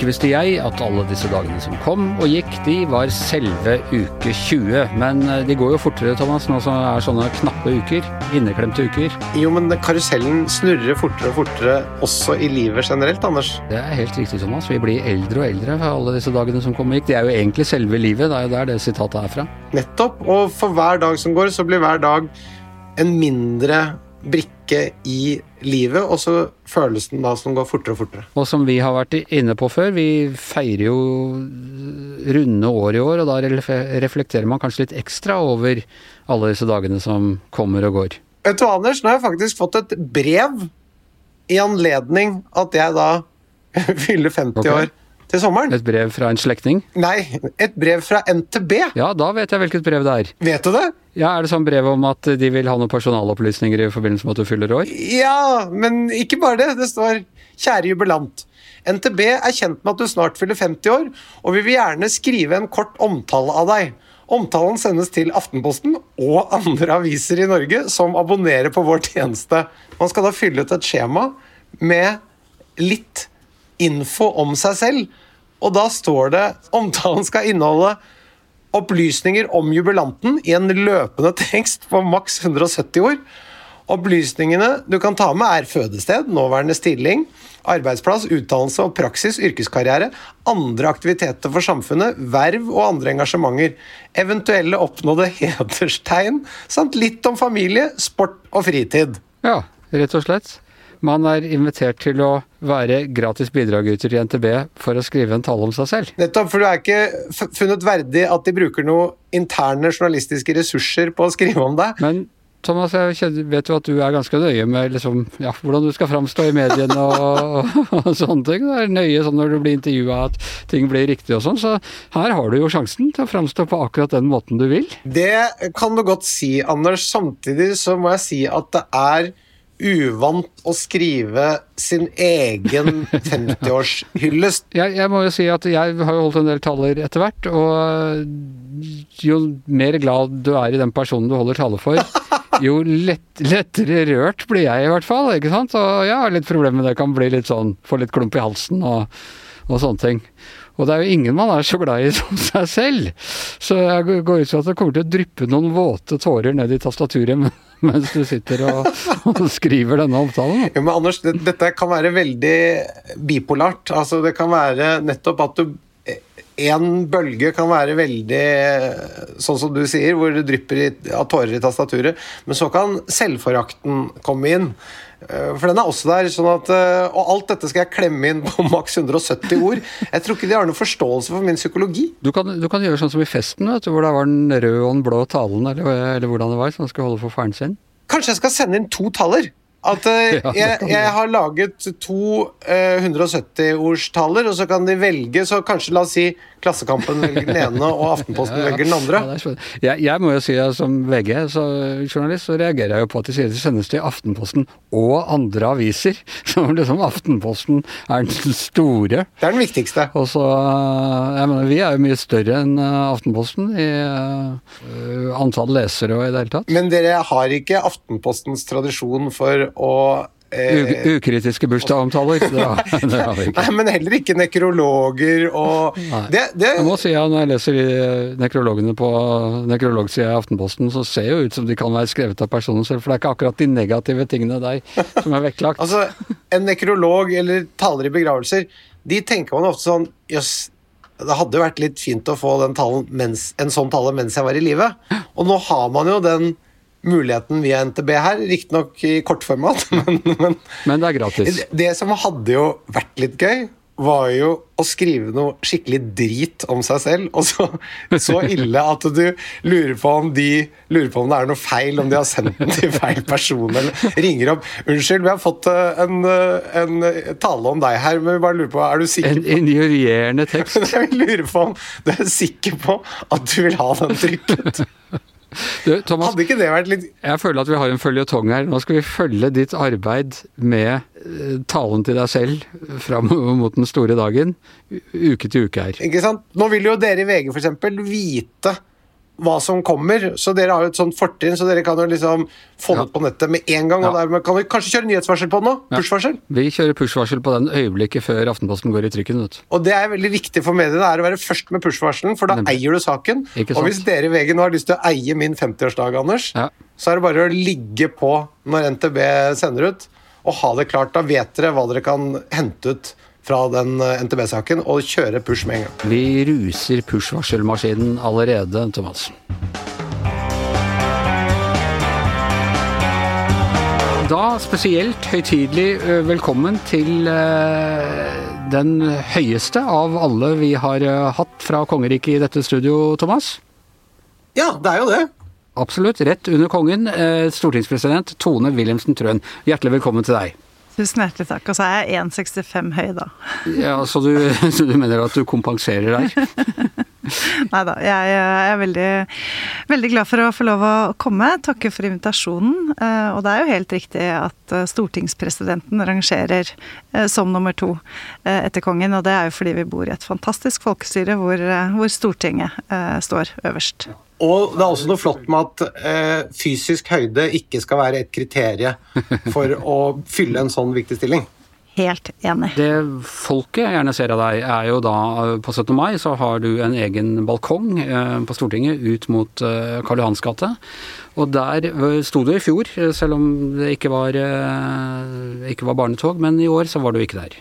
Ikke visste jeg at alle disse dagene som kom og gikk, de var selve uke 20. Men eh, de går jo fortere, Thomas, nå som det er sånne knappe uker. Inneklemte uker. Jo, men karusellen snurrer fortere og fortere også i livet generelt, Anders. Det er helt riktig, Thomas. Vi blir eldre og eldre for alle disse dagene som kom og gikk. Det er jo egentlig selve livet. Det er jo der det sitatet er fra. Nettopp. Og for hver dag som går, så blir hver dag en mindre brikke i livet, og så føles den da som går fortere og fortere. Og som vi har vært inne på før, vi feirer jo runde år i år, og da reflekterer man kanskje litt ekstra over alle disse dagene som kommer og går. Vet du hva, Anders, nå har jeg faktisk fått et brev i anledning at jeg da fyller 50 okay. år til sommeren. Et brev fra en slektning? Nei, et brev fra NTB. Ja, da vet jeg hvilket brev det er. Vet du det? Ja, Er det sånn brev om at de vil ha noen personalopplysninger i forbindelse med at du fyller år? Ja, men ikke bare det. Det står 'Kjære jubilant'. NTB er kjent med at du snart fyller 50 år, og vi vil gjerne skrive en kort omtale av deg. Omtalen sendes til Aftenposten og andre aviser i Norge som abonnerer på vår tjeneste. Man skal da fylle ut et skjema med litt info om seg selv. Og da står det omtalen skal inneholde opplysninger om jubilanten i en løpende tekst på maks 170 ord. Opplysningene du kan ta med, er fødested, nåværende stilling, arbeidsplass, utdannelse og praksis, yrkeskarriere, andre aktiviteter for samfunnet, verv og andre engasjementer, eventuelle oppnådde hederstegn, samt litt om familie, sport og fritid. Ja, rett og slett. Man er invitert til å være gratis bidragyter i NTB for å skrive en tale om seg selv. Nettopp, for du er ikke funnet verdig at de bruker noen interne journalistiske ressurser på å skrive om deg. Men Thomas, jeg vet jo at du er ganske nøye med liksom, ja, hvordan du skal framstå i mediene og, og, sånne ting. Det er nøye sånn når du blir intervjua at ting blir riktig og sånn. Så her har du jo sjansen til å framstå på akkurat den måten du vil. Det kan du godt si, Anders. Samtidig så må jeg si at det er uvant å skrive sin egen 50-årshyllest. Jeg, jeg, må jo si at jeg har jo holdt en del taler etter hvert, og jo mer glad du er i den personen du holder tale for, jo lett, lettere rørt blir jeg i hvert fall. ikke sant? Og jeg har litt problemer med det, kan bli litt sånn, få litt klump i halsen og, og sånne ting. Og det er jo ingen man er så glad i som seg selv. Så jeg går ut fra at det kommer til å dryppe noen våte tårer ned i tastaturet mens du sitter og, og skriver denne omtalen. Ja, men Anders, det, dette kan være veldig bipolart. Altså, det kan være nettopp at du en bølge kan være veldig sånn som du sier, hvor det drypper av tårer i tastaturet, men så kan selvforakten komme inn. Eh, for den er også der. sånn at, eh, Og alt dette skal jeg klemme inn på maks 170 ord. Jeg tror ikke de har noen forståelse for min psykologi. Du kan, du kan gjøre sånn som i festen, vet du, hvor det var den røde og den blå talen, eller, eller hvordan det var, som skal holde for faren sin. Kanskje jeg skal sende inn to taller? At uh, jeg, jeg, har laget to uh, 170-ordstaller, og så kan de velge Så kanskje, la oss si, Klassekampen velger den ene, og Aftenposten ja, ja. velger den andre. Ja, jeg, jeg, må jo si at som VG-journalist så, så reagerer jeg jo på at de sier det sendes til Aftenposten og andre aviser. Som liksom Aftenposten er den store. Det er den viktigste. Og så jeg mener, Vi er jo mye større enn eh, Aftenposten i uh, antall lesere og i det hele tatt. Men dere har ikke Aftenpostens tradisjon for å Eh, ukritiske bursdagsomtaler? Nei, men heller ikke nekrologer og det, det... Jeg må si at Når jeg leser nekrologene på nekrologsida i Aftenposten, så ser jo ut som de kan være skrevet av personen selv, for det er ikke akkurat de negative tingene der som er vektlagt. altså, En nekrolog eller taler i begravelser, de tenker man ofte sånn Jøss, det hadde vært litt fint å få mens, en sånn tale mens jeg var i live. Og nå har man jo den muligheten via NTB her, riktignok i kortformat, men, men, men det er gratis. Det, som hadde jo vært litt gøy, var jo å skrive noe skikkelig drit om seg selv, og så, så ille at du lurer på om de lurer på om det er noe feil, om de har sendt den til feil person, eller ringer opp 'Unnskyld, vi har fått eh, en, eh, en tale om deg her, men vi bare lurer på Er du sikker En injurierende tekst. Jeg lurer på om du er sikker på at du vil ha den trykket. Du, Thomas, Hadde ikke det vært litt Jeg føler at vi har en føljetong her. Nå skal vi følge ditt arbeid med eh, talen til deg selv fram mot den store dagen, uke til uke her. Ikke sant? Nå vil jo dere i VG f.eks. vite hva som kommer. Så dere har jo et sånt fortrinn, så dere kan jo liksom få det Ja. på nettet med en gang. Og dermed kan vi kanskje kjøre nyhetsvarsel på den nå? Ja. Vi kjører push-varsel på den øyeblikket før Aftenposten går i trykken. vet. Og det er veldig viktig for mediene, er å være først med push-varselen, for da Nemlig. eier du saken. Og hvis dere i VG nå har lyst til å eie min 50-årsdag, Anders, Ja. så er det bare å ligge på når NTB sender ut, og ha det klart. Da vet dere hva dere kan hente ut fra den eh, NTB-saken, og kjøre push med en gang. Vi ruser push-varselmaskinen allerede, Thomas. Da spesielt høytidelig velkommen til den høyeste av alle vi har hatt fra kongeriket i dette studio, Thomas. Ja, det er jo det. Absolutt. Rett under kongen, stortingspresident Tone Wilhelmsen Trøen. Hjertelig velkommen til deg. Tusen hjertelig takk. Og så er jeg 1,65 høy, da. Ja, så, du, så du mener at du kompenserer der? Nei da, jeg er veldig, veldig glad for å få lov å komme. Takke for invitasjonen. Eh, Og det er jo helt riktig at eh, stortingspresidenten rangerer eh, som nummer to etter kongen. Og det er jo fordi vi bor i et fantastisk folkestyre hvor, hvor Stortinget står øverst. Og det er også noe flott med at eh, fysisk høyde ikke skal være et kriterium for å fylle en sånn viktig stilling. Helt enig. Det folket gjerne ser av deg, er jo da eh, på 17. mai så har du en egen balkong eh, på Stortinget ut mot eh, Karl Johans gate. Og der eh, sto du i fjor, eh, selv om det ikke var, eh, ikke var barnetog, men i år så var du ikke der.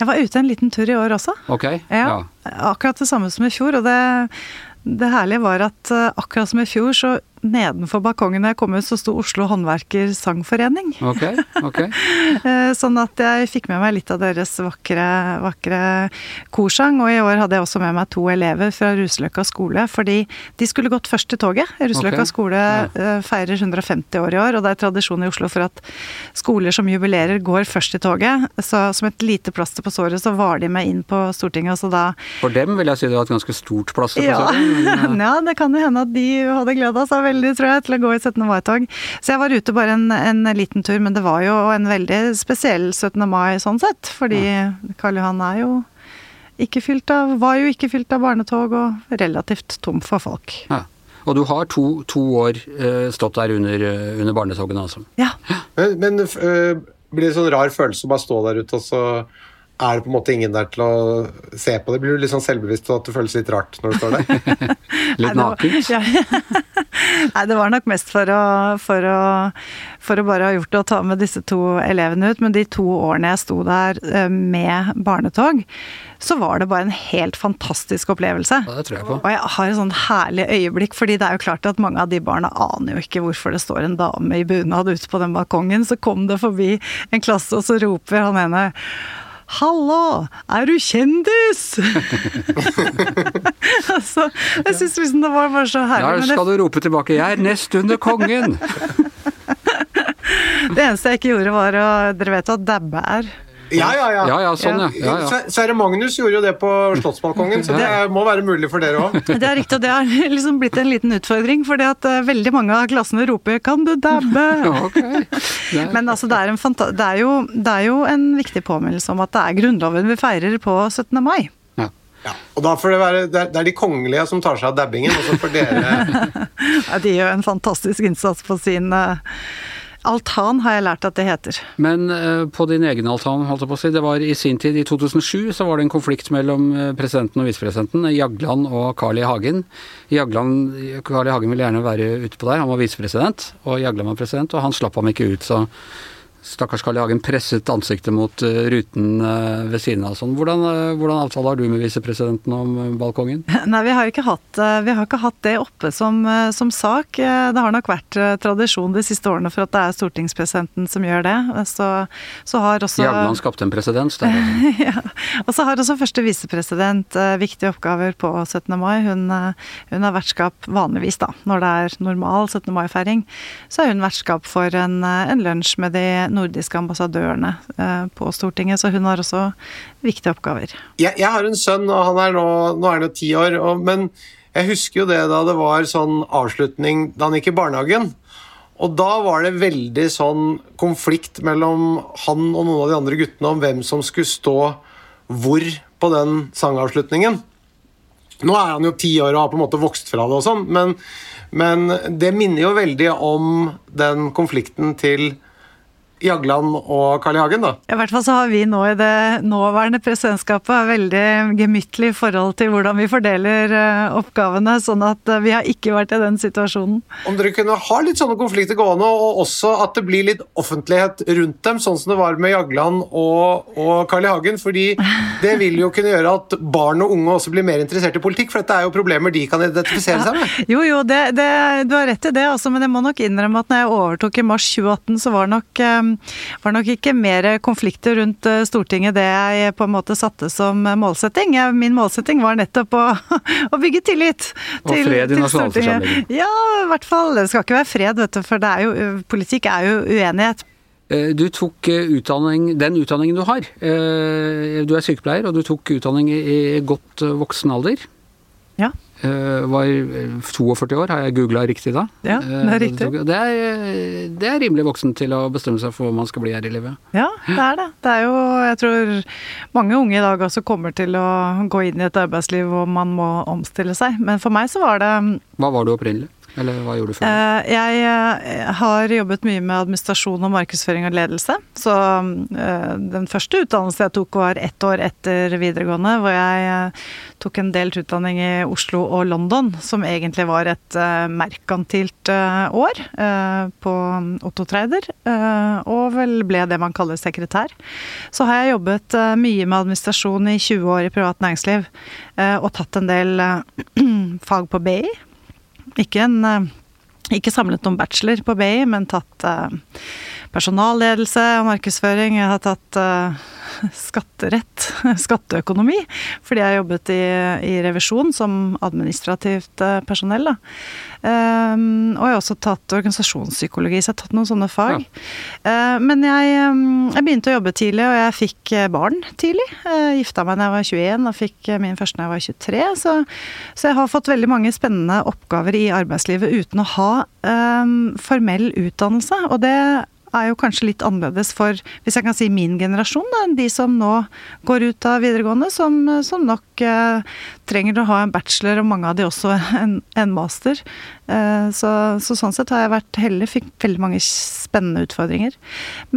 Jeg var ute en liten tur i år også. Ok? Ja, akkurat det samme som i fjor. Og det, det herlige var at eh, akkurat som i fjor, så nedenfor balkongen da jeg kom ut, så sto Oslo Håndverker Sangforening. Ok, ok. Eh, Sånn at jeg fikk med meg litt av deres vakre, vakre korsang. Og i år hadde jeg også med meg to elever fra Ruseløkka skole, fordi de skulle gått først til toget. Ruseløkka okay. skole ja. eh, feirer 150 år i år, og det er tradisjon i Oslo for at skoler som jubilerer går først til toget. Så som et lite plaster på såret, så var de med inn på Stortinget, og så da For dem vil jeg si det var et ganske stort plaster. på ja. såret, men, eh, ja, det kan jo hende at de hadde gleda seg veldig, tror jeg, til å gå i 17. mai-tog. Så jeg var ute bare en, en liten tur, men det var jo en veldig spesiell 17. mai sånn sett. Fordi Karl Johan er jo ikke fylt av, var jo ikke fylt av barnetog og relativt tom for folk. Ja. Og du har to, to år uh, stått der under, eh, under barnetogene, altså. Ja. Men, men uh, blir det sånn rar følelse å bare stå der ute, og så er det på en måte ingen der til å se på det? Blir du litt sånn selvbevisst og at det føles litt rart når du står der? Litt nakent. Ja. Nei, det var nok mest for å, for å, for å bare ha gjort det og ta med disse to elevene ut. Men de to årene jeg sto der eh, med barnetog, så var det bare en helt fantastisk opplevelse. Ja, det tror jeg på. Og jeg har et sånn herlig øyeblikk, fordi det er jo klart at mange av de barna aner jo ikke hvorfor det står en dame i bunad ute på den balkongen. Så kom det forbi en klasse, og så roper han ene Hallo, er du kjendis? altså, jeg syns liksom det var bare så herlig. Der det, skal du rope tilbake 'Jeg er nest under kongen'! det eneste jeg ikke gjorde, var å Dere vet hva dabbe er? Ja, ja, ja. Ja, ja, sånn, ja. ja, ja. Sverre Magnus gjorde jo det på Slottsbalkongen, så det må være mulig for dere òg. Det er riktig, og det har liksom blitt en liten utfordring, fordi at eh, veldig mange av klassene roper 'kan du dabbe'? okay. Er- Men altså, det, er en fanta det, er jo, det er jo en viktig påminnelse om at det er Grunnloven vi feirer på 17. mai. ja. Ja, og da får det være det er, er de kongelige som tar seg av dabbingen, og så får dere Ja, de gjør en fantastisk innsats på sin eh, altan, har jeg lært at det heter. Men eh, på din egen altan, holdt jeg på å si, det var i sin tid, i 2007, så var det en konflikt mellom eh, presidenten og visepresidenten, Jagland og Carl I. Hagen. Jagland, Carl I. Hagen ville gjerne være ute på der, han var visepresident, og Jagland var president, og han slapp ham ikke ut, så stakkars Karl I. Hagen presset ansiktet mot eh, ruten eh, ved siden av. Sånn. Hvordan, eh, hvordan avtale har du med visepresidenten om balkongen? Nei, vi har ikke hatt, vi har ikke hatt det oppe som, som sak. Det har nok vært tradisjon de siste årene for at det er stortingspresidenten som gjør det. Så, så har også Jagland skapte en presedens altså. ja. Og så har også første visepresident viktige oppgaver på 17. mai. Hun, hun er vertskap vanligvis, da, når det er normal 17. mai-feiring. Så er hun vertskap for en, en lunsj med de nordiske ambassadørene eh, på Stortinget. Så hun har også viktige oppgaver. jeg, jeg har en sønn, og han er nå, nå er han jo ti år, og, men jeg husker jo det da det var sånn avslutning da han gikk i barnehagen. Og da var det veldig sånn konflikt mellom han og noen av de andre guttene om hvem som skulle stå hvor på den sangavslutningen. Nå er han jo ti år og har på en måte vokst fra det og sånn, men, men det minner jo veldig om den konflikten til Jagland og Carl I. Hagen, da. I hvert fall så har vi nå i det nåværende presidentskapet veldig gemyttlig forhold til hvordan vi fordeler eh, oppgavene, sånn at eh, vi har ikke vært i den situasjonen. Om dere kunne ha litt sånne konflikter gående, og også at det blir litt offentlighet rundt dem, sånn som det var med Jagland og, og Carl I. Hagen, fordi det vil jo kunne gjøre at barn og unge også blir mer interessert i politikk, for dette er jo problemer de kan identifisere seg med. Jo, jo, det, det, du har rett i det, altså, men jeg må nok innrømme at når jeg overtok i mars 2018, så var nok eh, var nok ikke mer konflikter rundt eh, Stortinget det jeg på en måte satte som målsetting. Min målsetting var nettopp å, å bygge tillit til, og fred i nasjonalforsamlingen. Ja, i hvert fall. Det skal ikke være fred, vet du, for er jo, politikk er jo uenighet. Eh, du tok eh, utdanning, den utdanningen du har. Du er sykepleier, og du tok utdanning i godt voksen alder. Uh, var 42 år, har jeg googla riktig da? Ja, det er riktig. Uh, det, er, det er, rimelig voksen til å bestemme seg for hva man skal bli her i livet. Ja, det er det. Det er jo, jeg tror mange unge i dag også kommer til å gå inn i et arbeidsliv hvor man må omstille seg. Men for meg så var det Hva var du opprinnelig? Eller hva gjorde du før? Eh, jeg eh, har jobbet mye med administrasjon og markedsføring og ledelse. Så eh, den første utdannelsen jeg tok var ett år etter videregående, hvor jeg tok en delt utdanning i Oslo og London, som egentlig var et merkantilt år på Otto Treider. Og vel ble det man kaller sekretær. Så har jeg jobbet mye med administrasjon i 20 år i privat næringsliv, og tatt en del fag på BI ikke, en, eh, ikke samlet noen bachelor på BI, men tatt eh, personalledelse og markedsføring. Jeg har tatt uh, skatterett, skatteøkonomi, fordi jeg jobbet i, i revisjon som administrativt personell. personell. Um, og jeg har også tatt organisasjonspsykologi, så jeg har tatt noen sånne fag. Ja. Uh, men jeg, um, jeg, begynte å jobbe tidlig, og jeg fikk barn tidlig. Uh, gifta meg da jeg var 21 og fikk min første da jeg var 23. Så, så, jeg har fått veldig mange spennende oppgaver i arbeidslivet uten å ha um, formell utdannelse. Og det er jo kanskje litt annerledes for, hvis jeg kan si min generasjon, da, enn de som nå går ut av videregående, som, som nok eh, trenger å ha en bachelor, og mange av de også en, en master. Eh, så, så, sånn sett har jeg vært heldig, fikk veldig mange spennende utfordringer.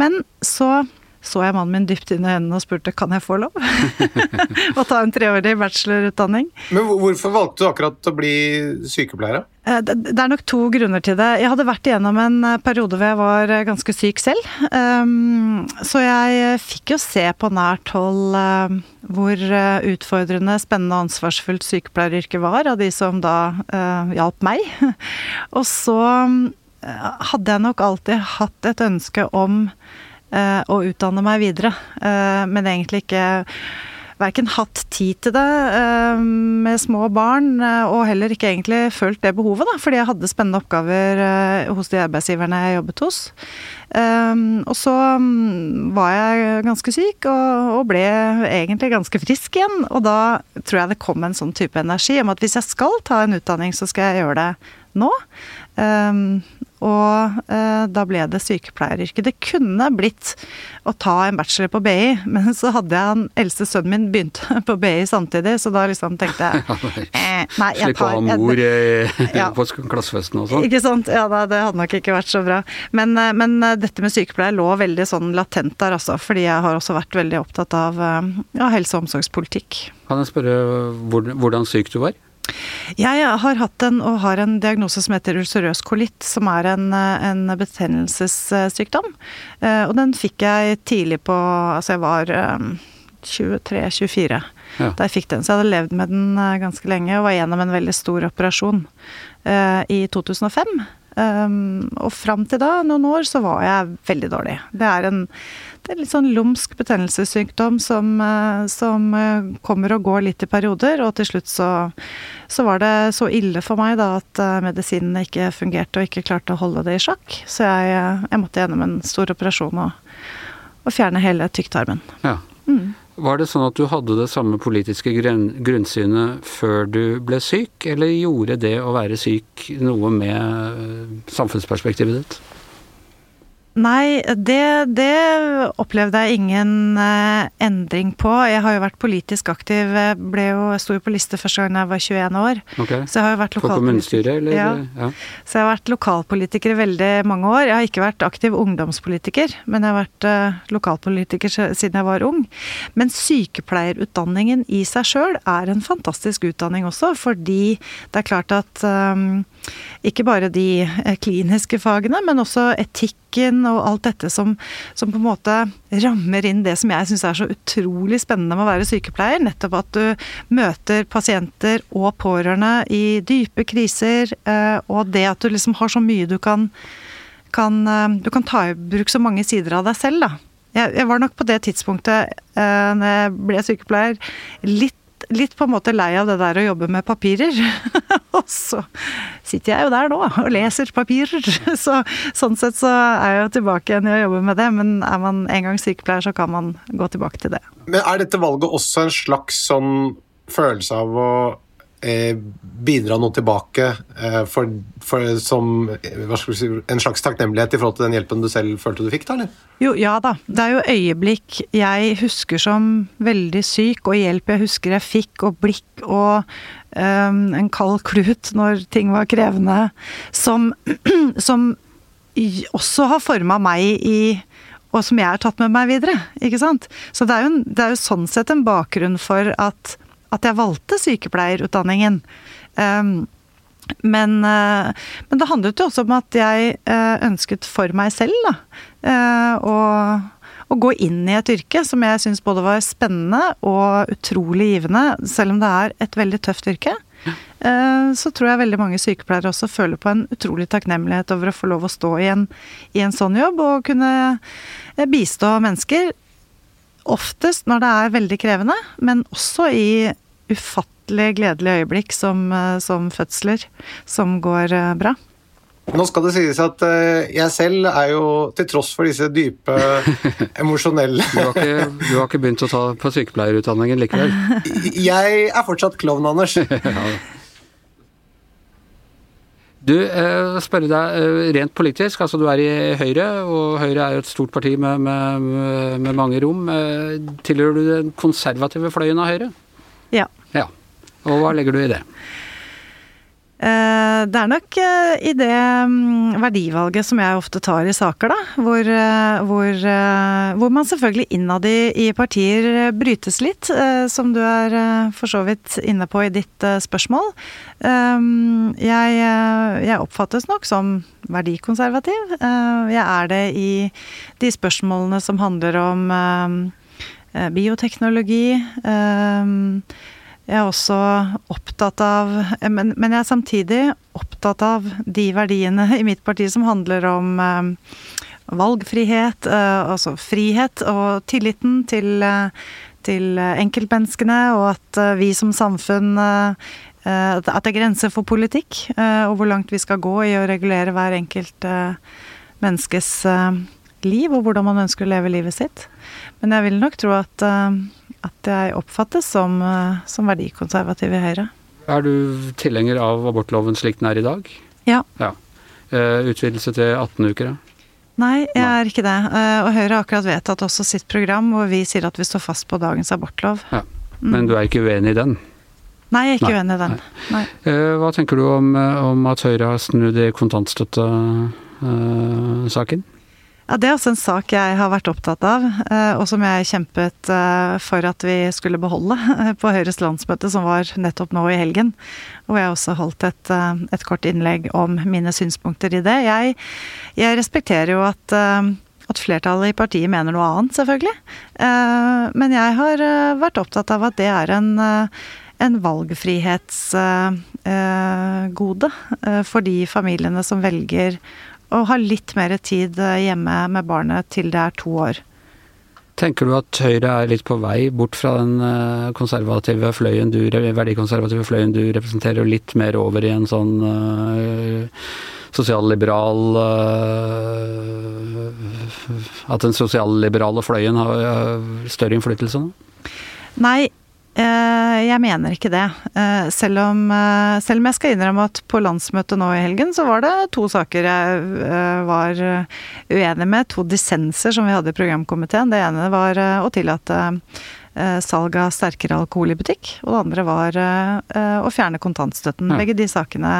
Men så så jeg mannen min dypt inn i øynene og spurte kan jeg få lov å ta en treårig bachelorutdanning. Men hvorfor valgte du akkurat å bli sykepleier? Eh, det er nok to grunner til det. Jeg hadde vært igjennom en eh, periode hvor jeg var eh, ganske syk selv. Ehm, så jeg fikk jo se på nært hold hvor utfordrende, spennende og ansvarsfullt sykepleieryrket var, av de som da hjalp meg. Og så hadde jeg nok alltid hatt et ønske om å eh, utdanne meg videre. Eh, men egentlig ikke verken hatt tid til det eh, med små barn, og heller ikke egentlig følt det behovet, da, fordi jeg hadde spennende oppgaver hos de arbeidsgiverne jeg jobbet hos. Og så mm, var jeg ganske syk, og ble egentlig ganske frisk igjen. Og da tror jeg det kom en sånn type energi om at hvis jeg skal ta en utdanning, så skal jeg gjøre det nå. Og eh, da ble det sykepleieryrket. Det kunne blitt å ta en bachelor på BI, men så hadde jeg han eldste sønnen min begynt på BI samtidig, så da liksom tenkte jeg eh, Nei, jeg tar Slippe å ha mor ja. på klassefesten og sånn. Ikke sant. Ja, da, det hadde nok ikke vært så bra. Men, eh, men eh, dette med sykepleier lå veldig sånn latent der, altså. Fordi jeg har også vært veldig opptatt av eh, ja, helse- og omsorgspolitikk. Kan jeg spørre hvordan syk du var? Jeg har hatt en, og har en diagnose som heter ulcerøs kolitt, som er en, en betennelsessykdom. Eh, og den fikk jeg tidlig på Altså, jeg var 23-24 eh, ja. da jeg fikk den. Så jeg hadde levd med den eh, ganske lenge og var gjennom en veldig stor operasjon i 2005. Um, og fram til da, noen år, så var jeg veldig dårlig. Det er en det er litt sånn lumsk betennelsessykdom som, uh, som uh, kommer og går litt i perioder. Og til slutt så, så var det så ille for meg da at uh, medisinene ikke fungerte og ikke klarte å holde det i sjakk. Så jeg, jeg måtte gjennom en stor operasjon og, og fjerne hele tykktarmen. Ja. Mm. Var det sånn at du hadde det samme politiske grunnsynet før du ble syk, eller gjorde det å være syk noe med samfunnsperspektivet ditt? Nei, det, det, opplevde jeg ingen eh, endring på. Jeg har jo vært politisk aktiv. Ble jo, sto jo på liste første gang jeg var 21 år. Okay. Så jeg har jo vært For kommunestyret, eller? Ja. ja. Så jeg har vært lokalpolitiker i veldig mange år. Jeg har ikke vært aktiv ungdomspolitiker, men jeg har vært eh, lokalpolitiker siden jeg var ung. Men sykepleierutdanningen i seg sjøl er en fantastisk utdanning også, fordi det er klart at um, ikke bare de eh, kliniske fagene, men også etikken og alt dette som, som på en måte rammer inn det som jeg syns er så utrolig spennende med å være sykepleier. Nettopp at du møter pasienter og pårørende i dype kriser, eh, og det at du liksom har så mye du kan, kan eh, Du kan ta i bruk så mange sider av deg selv, da. Jeg, jeg var nok på det tidspunktet, når jeg ble sykepleier, litt litt på en måte lei av det der å jobbe med papirer. og så sitter jeg jo der nå og leser papirer. så sånn sett så er jeg jo tilbake igjen i å jobbe med det. Men er man en gang sykepleier, så kan man gå tilbake til det. Men er dette valget også en slags sånn følelse av å Eh, bidra noe tilbake eh, for, for, som si, en slags takknemlighet i forhold til den hjelpen du selv følte du fikk, da? eller? Jo, ja da. Det er jo øyeblikk jeg husker som veldig syk, og hjelp jeg husker jeg fikk, og blikk og um, en kald klut når ting var krevende, som, som også har forma meg i og som jeg har tatt med meg videre. ikke sant? Så det er jo, det er jo sånn sett en bakgrunn for at at jeg valgte sykepleierutdanningen. Um, men, uh, men, det handlet jo også om at jeg uh, ønsket for meg selv da, å, å, gå inn i et yrke som jeg syns både var spennende og utrolig givende, selv om det er et veldig tøft yrke. Så tror jeg veldig mange sykepleiere også føler på en utrolig takknemlighet over å få lov å stå i en, i en sånn jobb og kunne bistå mennesker. Oftest når det er veldig krevende, men også i ufattelig gledelige øyeblikk som, eh, som fødsler som går eh, bra. Nå skal det sies at uh, jeg selv er jo, til tross for disse dype emosjonelle du, har ikke, du har ikke begynt å ta på sykepleierutdanningen likevel? jeg er fortsatt klovn, Anders. ja. Du, eh, spørre deg rent politisk. altså Du er i Høyre, og Høyre er jo et stort parti med, med, med mange rom. Tilhører du den konservative fløyen av Høyre? Ja. Og hva legger du i det? Eh, det er nok eh, i det mm, verdivalget som jeg ofte tar i saker, da. Hvor, eh, hvor, hvor man selvfølgelig innad i, i, partier brytes litt, som du er for så vidt inne på i ditt spørsmål. Jeg, jeg oppfattes nok som verdikonservativ. Jeg er det i de spørsmålene som handler om bioteknologi. Jeg er også opptatt av men, men, jeg er samtidig opptatt av de verdiene i mitt parti som handler om eh, valgfrihet, eh, altså frihet og tilliten til, eh, til enkeltmenneskene, og at vi som samfunn At det er grenser for politikk, og hvor langt vi skal gå i å regulere hver enkelt menneskes liv, og hvordan man ønsker å leve livet sitt. Men jeg vil nok tro at, eh, at jeg oppfattes som, eh, som verdikonservativ i Høyre. Er du tilhenger av abortloven slik den er i dag? Ja. ja. Uh, utvidelse til 18 uker, da? Nei, jeg er ikke det. Og Høyre har akkurat vedtatt også sitt program hvor vi sier at vi står fast på dagens abortlov. Ja. Men du er ikke uenig i den? Nei, jeg er ikke Nei. uenig i den. Nei. Hva tenker du om, om at Høyre har snudd i kontantstøttesaken? Uh, ja, Det er også en sak jeg har vært opptatt av, eh, og som jeg kjempet eh, for at vi skulle beholde på Høyres landsmøte, som var nettopp nå i helgen. Hvor jeg også holdt et, eh, et kort innlegg om mine synspunkter i det. Jeg, jeg respekterer jo at, at, flertallet i partiet mener noe annet, selvfølgelig. Men jeg har vært opptatt av at det er en, en valgfrihetsgode for de familiene som velger og ha litt mer tid eh, hjemme med barnet til det er to år. Tenker du at Høyre er litt på vei bort fra den eh, konservative fløyen du, verdikonservative fløyen du representerer, og litt mer over i en sånn uh, sosialliberal uh, At den sosialliberale fløyen har uh, større innflytelse nå? Nei, jeg mener ikke det. Eh, selv om, eh, selv om jeg skal innrømme at på landsmøtet nå i helgen, så var det to saker jeg var uenig med. To dissenser som vi hadde i programkomiteen. Det ene var å tillate Eh, salg av sterkere alkohol i butikk. Og det andre var eh, å fjerne kontantstøtten. Ja. Begge de sakene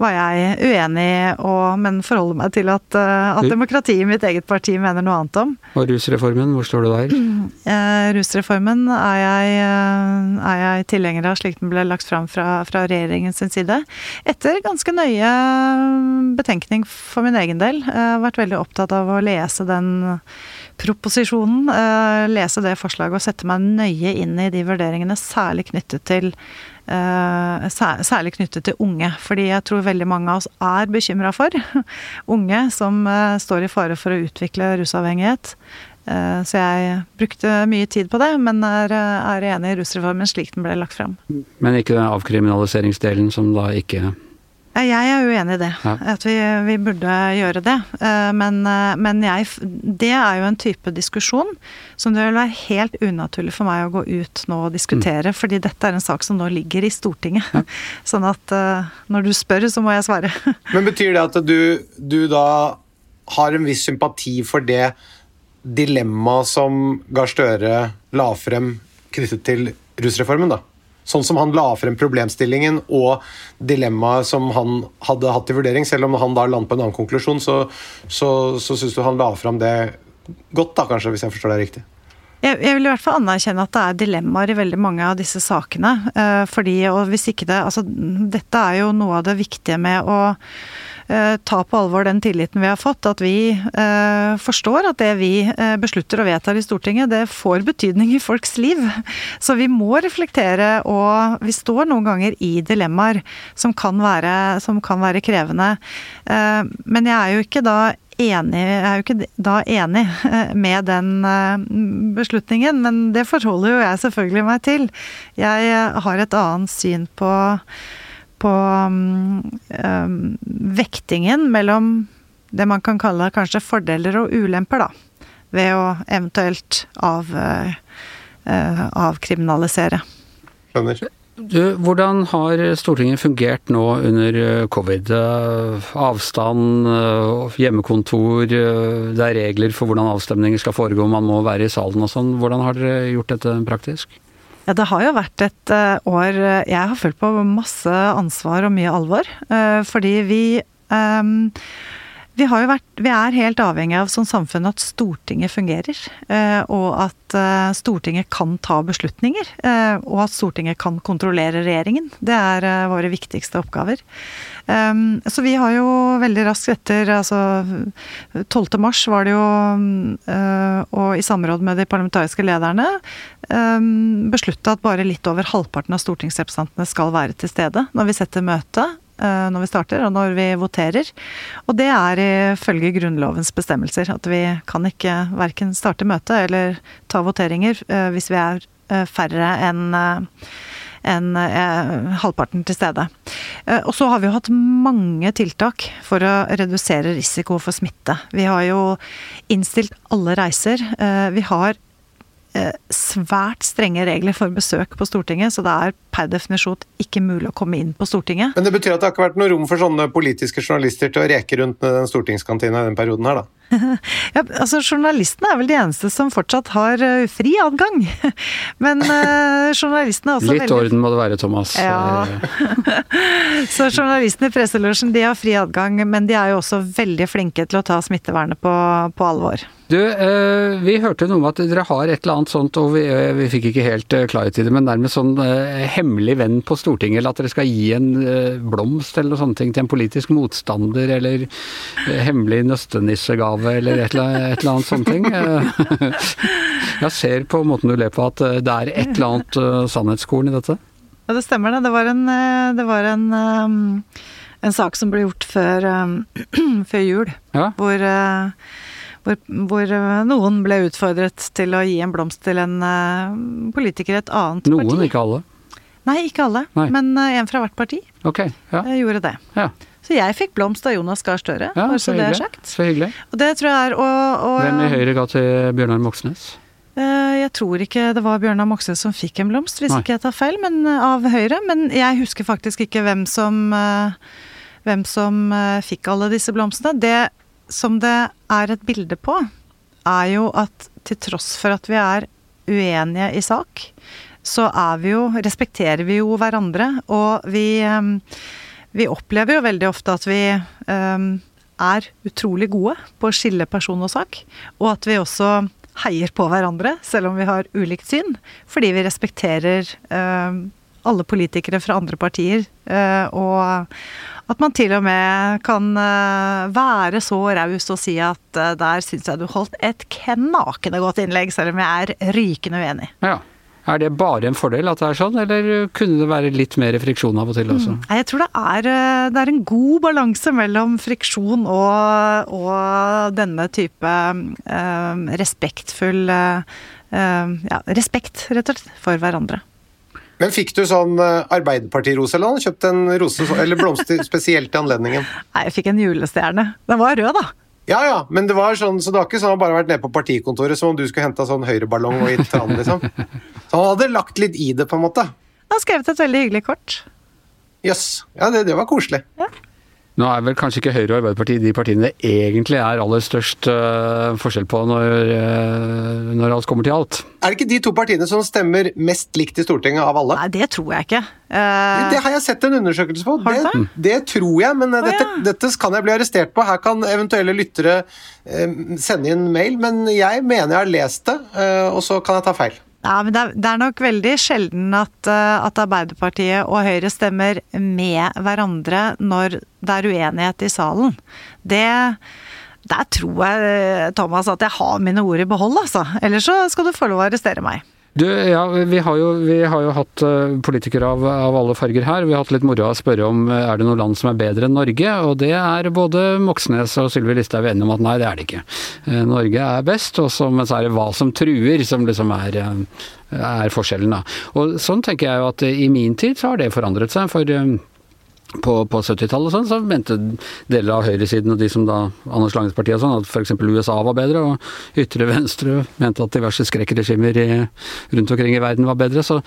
var jeg uenig i, men forholder meg til at, eh, at demokratiet i mitt eget parti mener noe annet om. Og rusreformen, hvor står du der? rusreformen er jeg, er jeg, tilhenger av slik den ble lagt fram fra, fra regjeringens side. Etter ganske nøye betenkning for min egen del. Jeg har vært veldig opptatt av å lese den proposisjonen, lese det forslaget og sette meg nøye inn i de vurderingene, særlig knyttet til uh, særlig knyttet til unge. Fordi jeg tror veldig mange av oss er bekymra for unge som uh, står i fare for å utvikle rusavhengighet. Så jeg brukte mye tid på det, men er, er enig i rusreformen slik den ble lagt fram. Men ikke den avkriminaliseringsdelen som da ikke jeg er uenig i det. Ja. At vi, vi, burde gjøre det. Eh, men, eh, men jeg, det er jo en type diskusjon som det vil være helt unaturlig for meg å gå ut nå og diskutere. Mm. Fordi dette er en sak som nå ligger i Stortinget. Ja. Sånn at eh, når du spør, så må jeg svare. Men betyr det at du, du da har en viss sympati for det dilemmaet som Gahr Støre la frem knyttet til rusreformen, da? Sånn som han la frem problemstillingen og dilemmaet som han hadde hatt til vurdering, selv om han da landet på en annen konklusjon, så, så, så syns du han la frem det godt, da kanskje, hvis jeg forstår deg riktig? Jeg, jeg, vil i hvert fall anerkjenne at det er dilemmaer i veldig mange av disse sakene. Eh, fordi, og hvis ikke det Altså, dette er jo noe av det viktige med å Eh, ta på alvor den tilliten vi har fått. At vi eh, forstår at det vi eh, beslutter og vedtar i Stortinget, det får betydning i folks liv. Så vi må reflektere, og vi står noen ganger i dilemmaer som kan være, som kan være krevende. Men jeg er jo ikke da enig, er jo ikke da enig med den beslutningen, men det forholder jo jeg selvfølgelig meg til. Jeg har et annet syn på på um, vektingen mellom det man kan kalle kanskje fordeler og ulemper, da. Ved å eventuelt av, uh, avkriminalisere. Skjønner. Du, hvordan har Stortinget fungert nå under covid? Avstand, hjemmekontor, det er regler for hvordan avstemninger skal foregå, man må være i salen og sånn. Hvordan har dere gjort dette praktisk? Ja, det har jo vært et år eh, Jeg har følt på masse ansvar og mye alvor. Fordi vi um, vi, vært, vi er helt avhengig av som samfunn at Stortinget fungerer. Uh, og at Stortinget kan ta beslutninger. og at Stortinget kan kontrollere regjeringen. Det er våre viktigste oppgaver. Um, så vi har jo veldig raskt etter altså 12. mars var det jo, og i samråd med de parlamentariske lederne, um, beslutta at bare litt over halvparten av stortingsrepresentantene skal være til stede når vi setter møte når vi starter og når vi voterer. Og det er ifølge Grunnlovens bestemmelser. At vi kan ikke verken starte møte eller ta voteringer uh, hvis vi er færre enn enn eh, halvparten til stede. Eh, og så har vi jo hatt mange tiltak for å redusere risiko for smitte. Vi har jo innstilt alle reiser. Eh, vi har Eh, svært strenge regler for besøk på Stortinget, så det er per definisjon ikke mulig å komme inn på Stortinget. Men det betyr at det har ikke vært noe rom for sånne politiske journalister til å reke rundt med den stortingskantina i den perioden her, da? Ja, altså Journalistene er vel de eneste som fortsatt har uh, fri adgang. Men uh, journalistene er også Litt veldig... orden må det være, Thomas. Ja. så journalistene i presselosjen de har fri adgang, men de er jo også veldig flinke til å ta smittevernet på, på alvor. Du, uh, vi hørte noe om at dere har et eller annet sånt, og vi, uh, vi fikk ikke helt eh, klarhet i det, men nærmest sånn hemmelig venn på Stortinget, eller at dere skal gi en blomst eller noe sånt til en politisk motstander, eller hemmelig nøstenissegave, eller et eller, et eller annet sånt ting. Jeg ser på måten du ler på at det er et eller annet sannhetskorn i dette. Ja, det stemmer det. Det var en, det var en, en sak som ble gjort før, før jul, ja. hvor hvor, hvor, eh, noen ble utfordret til å gi en blomst til en politiker i et annet noen, parti. Noen, ikke alle? Nei, ikke alle. Nei. Men en fra hvert parti okay, ja. Gjorde det. Ja. Så jeg fikk blomst av Jonas Gahr Støre, ja, bare så, så det er sagt. Så hyggelig. Og det tror jeg er og, og, Hvem i Høyre ga til Bjørnar Moxnes? Eh, jeg tror ikke det var Bjørnar Moxnes som fikk en blomst, hvis Nei. ikke jeg tar feil, men eh, av Høyre. Men jeg husker faktisk ikke hvem som, eh, hvem som fikk alle disse blomstene. Det som det er et bilde på, er jo at til tross for at vi er uenige i sak, så er vi jo, respekterer vi jo hverandre. Og vi, vi opplever jo veldig ofte at vi eh, er utrolig gode på å skille person og sak. Og at vi også heier på hverandre, selv om vi har ulikt syn. Fordi vi respekterer eh, alle politikere fra andre partier. eh, og at man til og med kan eh, være så raus og si at eh, der syns jeg du holdt et knakende godt innlegg, selv om jeg er rykende uenig. Ja. Er det bare en fordel at det er sånn, eller kunne det være litt mer friksjon av og til også? Nei, Jeg tror det er, eh, det er en god balanse mellom friksjon og, og denne type eh, respektfull eh, eh, Ja, respekt, rett og slett, for hverandre. Men fikk du sånn eh, Arbeiderparti-rose, eller hadde du kjøpt en rose eller blomster spesielt til anledningen? Nei, jeg fikk en julestjerne. Den var rød, da. Ja ja, men det var sånn, så det var ikke sånn at han bare vært nede på partikontoret som om du skulle henta sånn høyreballong og gitt til han, liksom. Så han hadde lagt litt i det, på en måte. Han har skrevet et veldig hyggelig kort. Jøss. Ja, det, det var koselig. Nå er vel kanskje ikke Høyre og Arbeiderpartiet de partiene det egentlig er aller størst uh, forskjell på når, uh, når alt kommer til alt. Er det ikke de to partiene som stemmer mest likt i Stortinget av alle? Nei, det tror jeg ikke. Uh... Det har jeg sett en undersøkelse på. Har du Det, det? det tror jeg, men oh, dette, ja. dette kan jeg bli arrestert på. Her kan eventuelle lyttere eh, sende inn mail, men jeg mener jeg har lest det, eh, og så kan jeg ta feil. Ja, men det er, det er nok veldig sjelden at, eh, at Arbeiderpartiet og Høyre stemmer med hverandre når det er uenighet i salen. Det Der tror jeg, Thomas, at jeg har mine ord i behold, altså. Ellers så skal du få lov å arrestere meg. Du, ja, vi har jo, vi har jo hatt øh, politikere av, av alle farger her. Vi har hatt litt moro av å spørre om øh, er det noe land som er bedre enn Norge, og det er både Moxnes og Sylvi Listhaug enige om at nei, det er det ikke. Eh, Norge er best, og så, men så er det hva som truer som liksom er, er forskjellen, da. Og sånn tenker jeg jo at i min tid så har det forandret seg, for på, på 70-tallet sånn, så mente deler av høyresiden og de som da Anders Langes parti og sånn, at f.eks. USA var bedre, og ytre venstre mente at diverse skrekkregimer rundt omkring i verden var bedre. Så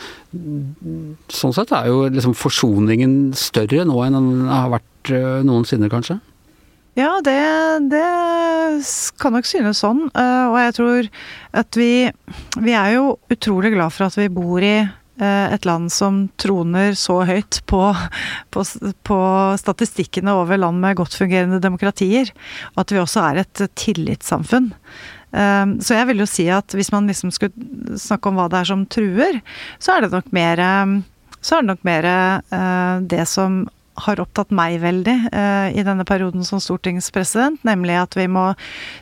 sånn sett er jo liksom forsoningen større nå enn den har vært øh, noensinne, kanskje. Ja, det, det kan nok synes sånn. eh, Og jeg tror at vi Vi er jo utrolig glad for at vi bor i eh, et land som troner så høyt på, på, på statistikkene over land med godt fungerende demokratier. Og at vi også er et tillitssamfunn. Eh, Så jeg vil jo si at hvis man liksom skulle snakke om hva det er som truer, så er det nok mer eh, det nok mer eh, det som har opptatt meg veldig eh, i denne perioden som stortingspresident, nemlig at vi må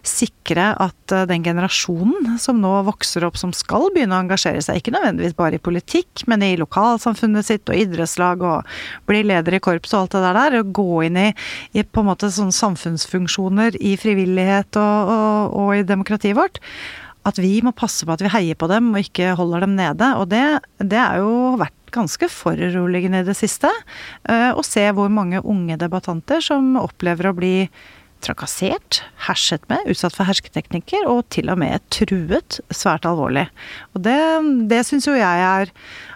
sikre at eh, den generasjonen som nå vokser opp, som skal begynne å engasjere seg, ikke nødvendigvis bare i politikk, men i lokalsamfunnet sitt og idrettslag og bli leder i korps og alt det der, og gå inn i, i på en måte sånne samfunnsfunksjoner i frivillighet og, og, og i demokratiet vårt, at vi må passe på at vi heier på dem og ikke holder dem nede. Og det, det er jo vært ganske foruroligende i det siste. eh, Å se hvor mange unge debattanter som opplever å bli trakassert, herset med, utsatt for hersketeknikker og til og med truet svært alvorlig. Og det, det syns jo jeg er,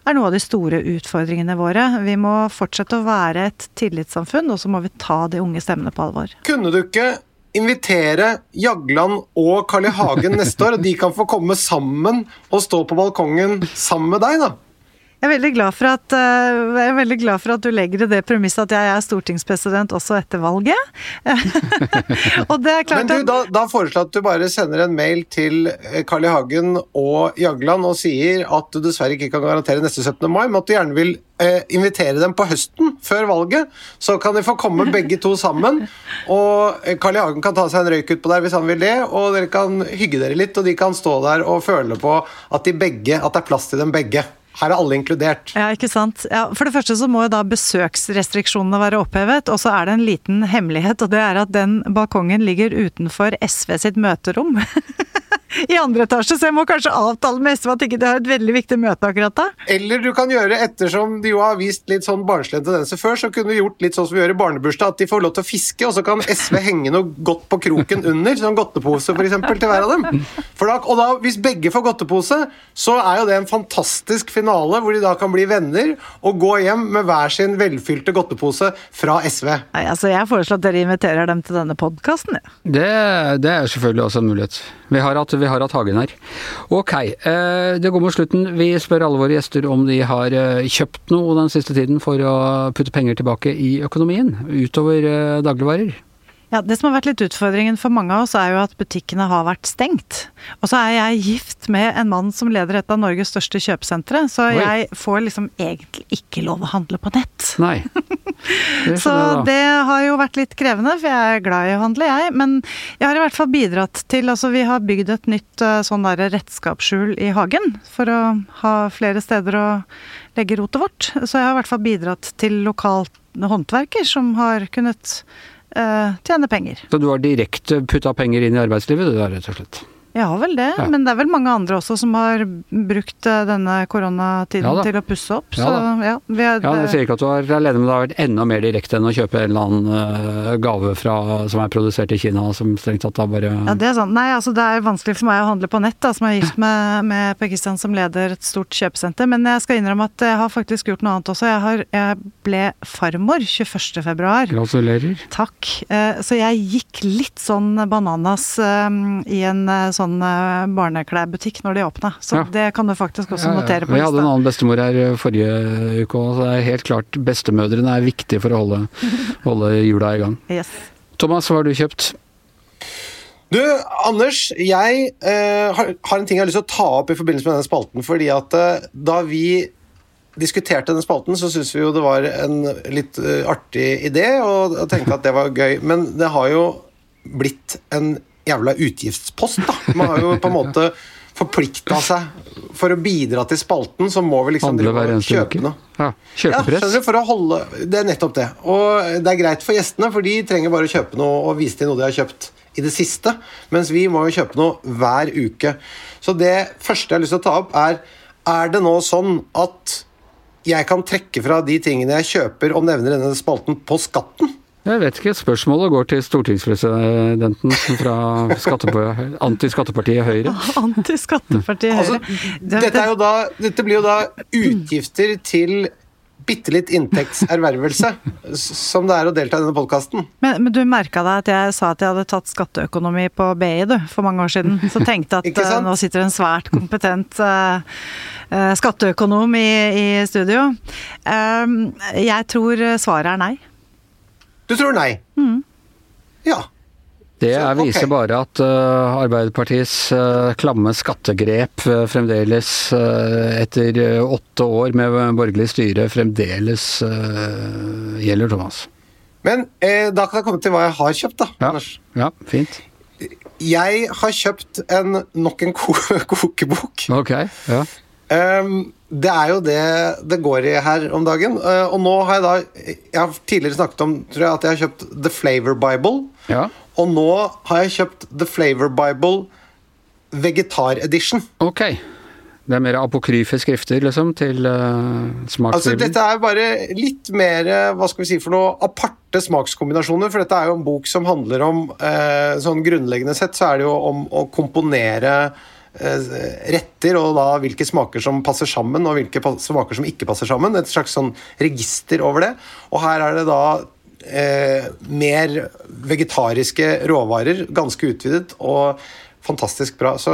er noe av de store utfordringene våre. Vi må fortsette å være et tillitssamfunn, og så må vi ta de unge stemmene på alvor. Kunne du ikke invitere Jagland og Carl I. Hagen neste år, og de kan få komme sammen og stå på balkongen sammen med deg, da? Jeg er veldig glad for at, eh, jeg er veldig glad for at du legger i det premisset at jeg er stortingspresident også etter valget. og det er Men du, at da, da foreslår jeg at du bare sender en mail til eh, Carl I. Hagen og Jagland og sier at du dessverre ikke kan garantere neste 17. mai, men at du gjerne vil eh, invitere dem på høsten, før valget. Så kan de få komme begge to sammen. Og Carl I. Hagen kan ta seg en røyk utpå der hvis han vil det, og dere kan hygge dere litt, og de kan stå der og føle på at, de begge, at det er plass til dem begge. Her er alle inkludert. ja, ikke sant. Ja, for det første så må jo da besøksrestriksjonene være opphevet, og så er det en liten hemmelighet, og det er at den balkongen ligger utenfor SV sitt møterom. i andre etasje, så jeg må kanskje avtale med SV at ikke de har et veldig viktig møte akkurat da. Eller du kan gjøre, ettersom de jo har vist litt sånn barnslige tendenser før, så kunne du gjort litt sånn som vi gjør i barnebursdag, at de får lov til å fiske, og så kan SV henge noe godt på kroken under, sånn godtepose for eksempel, til hver av dem. For da, og da, hvis begge får godtepose, så er jo det en fantastisk finale, hvor de da kan bli venner og gå hjem med hver sin velfylte godtepose fra SV. Nei, altså Jeg foreslår at dere inviterer dem til denne podkasten. Ja. Det, det er selvfølgelig også en mulighet. Vi har hatt, vi har hatt Hagen her. Ok, eh, det går mot slutten. Vi spør alle våre gjester om de har eh, kjøpt noe den siste tiden for å putte penger tilbake i økonomien, utover eh, dagligvarer. Ja, Det som har vært litt utfordringen for mange av oss, er jo at butikkene har vært stengt. Og så er jeg gift med en mann som leder et av Norges største kjøpesentre, så Oi. jeg får liksom egentlig ikke lov å handle på nett. Nei. Det Så da. det har jo vært litt krevende, for jeg er glad i å handle, jeg. Men jeg har i hvert fall bidratt til Altså, vi har bygd et nytt eh, sånn derre redskapsskjul i hagen for å ha flere steder å legge rotet vårt. Så jeg har i hvert fall bidratt til lokalt håndverker som har kunnet tjene penger. Så du har direkte putta penger inn i arbeidslivet, du da, rett og slett? Jeg har vel det, Ja. men det er vel mange andre også som har brukt eh, denne koronatiden Ja til å pusse opp. Ja så ja, vi har, Ja, Jeg sier ikke at du er alene, men det har vært enda mer direkte enn å kjøpe en eller annen eh, gave fra, som er produsert i Kina, som strengt tatt da bare Ja, det er sant. Nei, altså det er vanskelig for meg å handle på nett, da, som er gift med, med Per Kristian som leder et stort kjøpesenter. Men jeg skal innrømme at jeg har faktisk gjort noe annet også. Jeg, har, jeg ble farmor 21. februar. Gratulerer. Takk. Eh, Så jeg gikk litt sånn bananas i en eh, sånn eh, barneklærbutikk når de åpna. Så Ja. det kan du faktisk også Ja, ja. notere på Vi hadde en annen bestemor her eh, forrige uke òg, så det er helt klart bestemødrene er viktige for å holde, holde jula i gang. Yes. Thomas, hva har du kjøpt? Du, Anders, jeg eh, har, har en ting jeg har lyst til å ta opp i forbindelse med denne spalten. Fordi at eh, da vi diskuterte denne spalten, så syntes vi jo det var en litt eh, artig idé, og tenkte at det var gøy. Men det har jo blitt en jævla utgiftspost, da. Man har jo på en måte forplikta seg for å bidra til spalten, så må vi liksom kjøpe noe. Ja, kjøpepress? Ja, for å holde Det er nettopp det. Og det er greit for gjestene, for de trenger bare å kjøpe noe og vise til noe de har kjøpt i det siste, mens vi må jo kjøpe noe hver uke. Så det første jeg har lyst til å ta opp, er Er det nå sånn at jeg kan trekke fra de tingene jeg kjøper og nevner denne spalten, på skatten? Jeg vet ikke. Spørsmålet går til stortingspresidenten fra skattepa- antiskattepartiet Høyre. Antiskattepartiet Høyre. Altså, dette, er jo da, dette blir jo da utgifter til bitte litt inntektservervelse, som det er å delta i denne podkasten. Men, men du merka deg at jeg sa at jeg hadde tatt skatteøkonomi på BI du, for mange år siden. Så tenkte at eh, nå sitter en svært kompetent uh, skatteøkonom i, i studio. Um, jeg tror svaret er nei. Du tror nei? Ja. Det Så, er, viser bare at uh, Arbeiderpartiets uh, klamme skattegrep uh, fremdeles, etter åtte år med borgerlig styre, fremdeles gjelder, Thomas. Men eh, da kan jeg komme til hva jeg har kjøpt, da. Ja, Anders. ja fint. Jeg har kjøpt en, nok en ko kokebok. Ok. Ja. Ehm, det er jo det det går i her om dagen. Eh, og nå har jeg da Jeg har tidligere snakket om tror jeg, at jeg har kjøpt The Flavor Bible. ja. Og nå har jeg kjøpt The Flavor Bible Vegetar Edition. Ok. Det er mer apokryfe skrifter, liksom, til uh, Altså, dette er bare litt mer eh, hva skal vi si for noe, aparte smakskombinasjoner. For dette er jo en bok som handler om eh, Sånn grunnleggende sett så er det jo om å komponere retter, og da hvilke smaker som passer sammen, og hvilke smaker som ikke passer sammen. Et slags sånn register over det. Og her er det da eh, mer vegetariske råvarer, ganske utvidet. og fantastisk bra. Så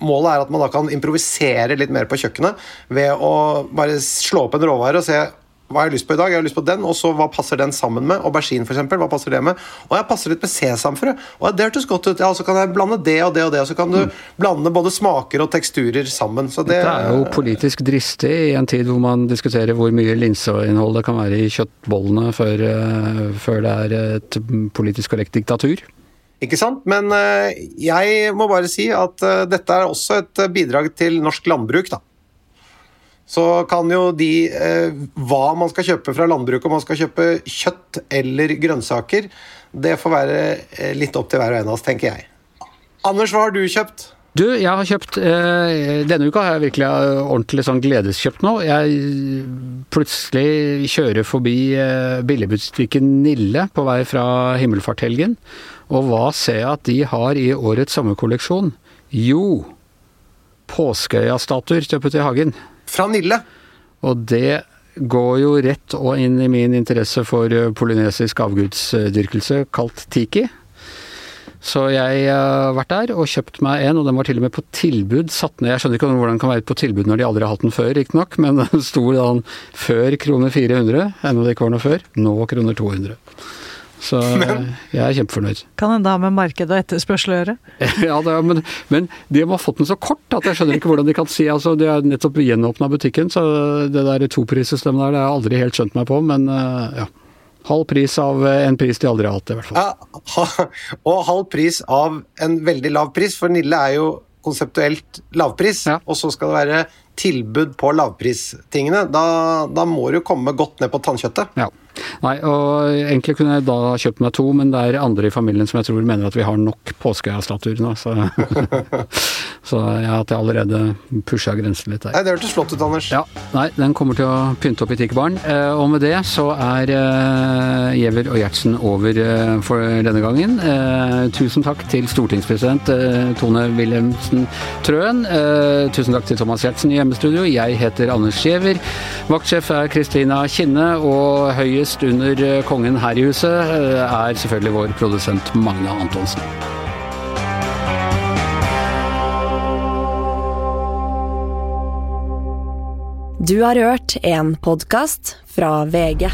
målet er at man da kan improvisere litt mer på kjøkkenet ved å bare slå opp en råvare og se hva har jeg lyst på i dag? Jeg har lyst på den, og så hva passer den sammen med? Aubergine, f.eks. Hva passer det med? Og jeg passer litt med sesamfrø. Og det hørtes godt ut. Ja, så kan jeg blande det og det og det, og så kan du blande både smaker og teksturer sammen. Så det, Det er jo politisk dristig i en tid hvor man diskuterer hvor mye linseinnhold det kan være i kjøttbollene før, eh, før det er et politisk korrekt diktatur. Ikke sant? Men eh, jeg må bare si at eh, dette er også et bidrag til norsk landbruk, da. Så kan jo de eh, hva man skal kjøpe fra landbruket, om man skal kjøpe kjøtt eller grønnsaker, det får være eh, litt opp til hver og en av oss, tenker jeg. Anders, hva har du kjøpt? Du, jeg har kjøpt eh, Denne uka har jeg virkelig eh, ordentlig sånn gledeskjøpt nå. Jeg plutselig kjører forbi eh, billigbutikken Nille på vei fra himmelfarthelgen. Og hva ser jeg at de har i årets sommerkolleksjon? Jo, påskeøyastatuer kjøpt i hagen. Fra Nille. Og det går jo rett og inn i min interesse for eh, polynesisk avgudsdyrkelse kalt tiki. Så jeg eh, har vært der og kjøpt meg en, og den var til og med på tilbud. Satt ned, Jeg skjønner ikke hvordan den kan være på tilbud når de aldri har hatt den før, riktignok, men den sto da før kroner 400, ennå det ikke var noe før. Nå kroner 200. Så men, jeg er kjempefornøyd. Kan hende ha med markedet og etterspørsel å gjøre? ja, det, men, men, de har fått den så kort at jeg skjønner ikke hvordan de kan si altså De har nettopp gjenåpna butikken, så det der toprissystemet der det har jeg aldri helt skjønt meg på, men ja. Halv pris av en pris de aldri har hatt, i hvert fall. Ja, og halv pris av en veldig lav pris, for Nille er jo konseptuelt lavpris, ja. og så skal det være tilbud på lavpristingene. Da, da må du komme godt ned på tannkjøttet. Ja. Nei, og egentlig kunne jeg da kjøpt meg to, men det er andre i familien som jeg tror mener at vi har nok påskeøyastatuer nå, så Så jeg har allerede pusha grensen litt der. Nei, Det hørtes flott ut, Anders. Ja, nei, Den kommer til å pynte opp i Tikkebarn Eh, og med det så er eh, Giæver og Gjertsen over eh, for denne gangen. Tusen takk til stortingspresident Tone Wilhelmsen Trøen. Tusen takk til Thomas Gjertsen i hjemmestudio. Jeg heter Anders Giæver. Vaktsjef er Kristina Kinne, og høyest under kongen her i huset er selvfølgelig vår produsent Magne Antonsen. Du har hørt en podkast fra VG.